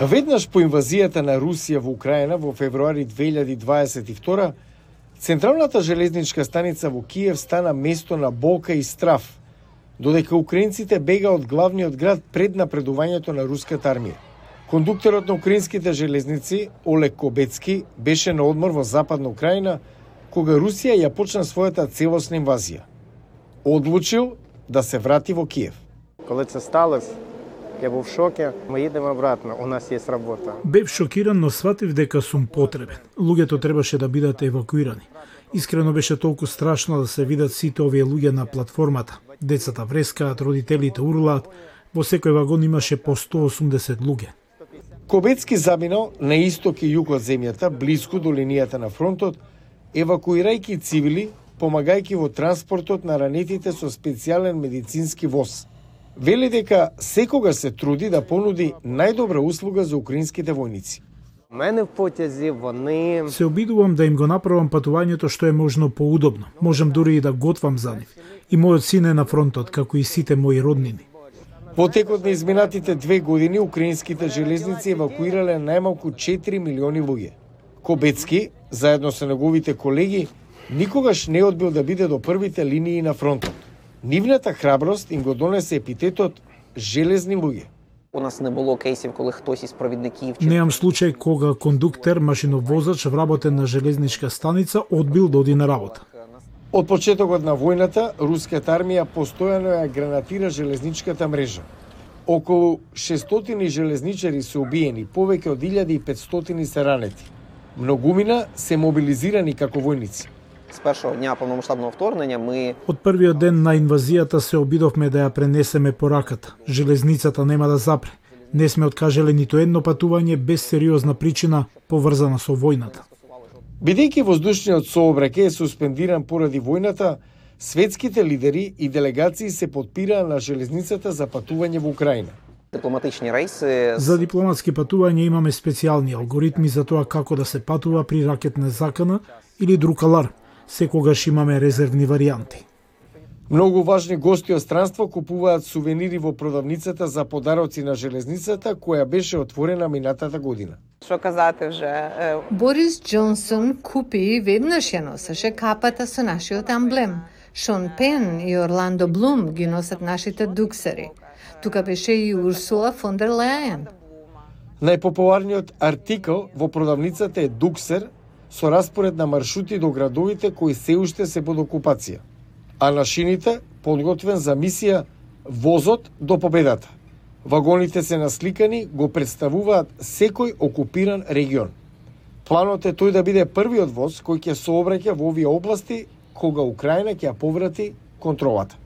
Веднаш по инвазијата на Русија во Украина во февруари 2022, Централната железничка станица во Киев стана место на болка и страф, додека украинците бега од главниот град пред напредувањето на руската армија. Кондукторот на украинските железници, Олег Кобецки, беше на одмор во Западна Украина, кога Русија ја почна својата целосна инвазија. Одлучил да се врати во Киев. Кога се сталось, я був в шокі. Ми їдемо обратно, у нас є робота. Бев шокиран, но сватив дека сум потребен. Луѓето требаше да бидат евакуирани. Искрено беше толку страшно да се видат сите овие луѓе на платформата. Децата врескаат, родителите урлаат. Во секој вагон имаше по 180 луѓе. Кобецки заминал на исток и југ од земјата, близко до линијата на фронтот, евакуирајќи цивили, помагајќи во транспортот на ранетите со специјален медицински воз. Вели дека секогаш се труди да понуди најдобра услуга за украинските војници. Мене в потязі вони Се обидувам да им го направам патувањето што е можно поудобно. Можам дури и да готвам за нив. И мојот син е на фронтот, како и сите мои роднини. Во текот на изминатите две години, украинските железници евакуирале најмалку 4 милиони луѓе. Кобецки, заедно со неговите колеги, никогаш не одбил да биде до првите линии на фронтот. Нивната храброст им го донесе епитетот «железни луѓе». У нас не було кейсів, коли хтось із провідників чи Неам случај кога кондуктер, машиновозач, вработен на железничка станица, одбил да оди на работа. Од почетокот на војната, руската армија постојано ја гранатира железничката мрежа. Околу 600 железничари се убиени, повеќе од 1500 се ранети. Многумина се мобилизирани како војници. Ми Од првиот ден на инвазијата се обидовме да ја пренесеме пораката. Железницата нема да запре. Не сме откажале ниту едно патување без сериозна причина поврзана со војната. Бидејќи воздушниот сообраќај е суспендиран поради војната, светските лидери и делегации се подпираа на железницата за патување во Украина. рейси За дипломатски патувања имаме специјални алгоритми за тоа како да се патува при ракетна закана или друг аларм. Секогаш имаме резервни варијанти. Многу важни гости од странство купуваат сувенири во продавницата за подароци на железницата, која беше отворена минатата година. Що казати вже е, Борис Джонсон купи веднаш ја носеше капата со нашиот амблем. Шон Пен и Орландо Блум ги носат нашите дуксери. Тука беше и Урсула фон дер Лејен. Најпопуларниот артикл во продавницата е дуксер со распоред на маршрути до градовите кои се уште се под окупација, а на шините подготвен за мисија возот до победата. Вагоните се насликани, го представуваат секој окупиран регион. Планот е тој да биде првиот воз кој ќе сообраќа во овие области кога Украина ќе ја поврати контролата.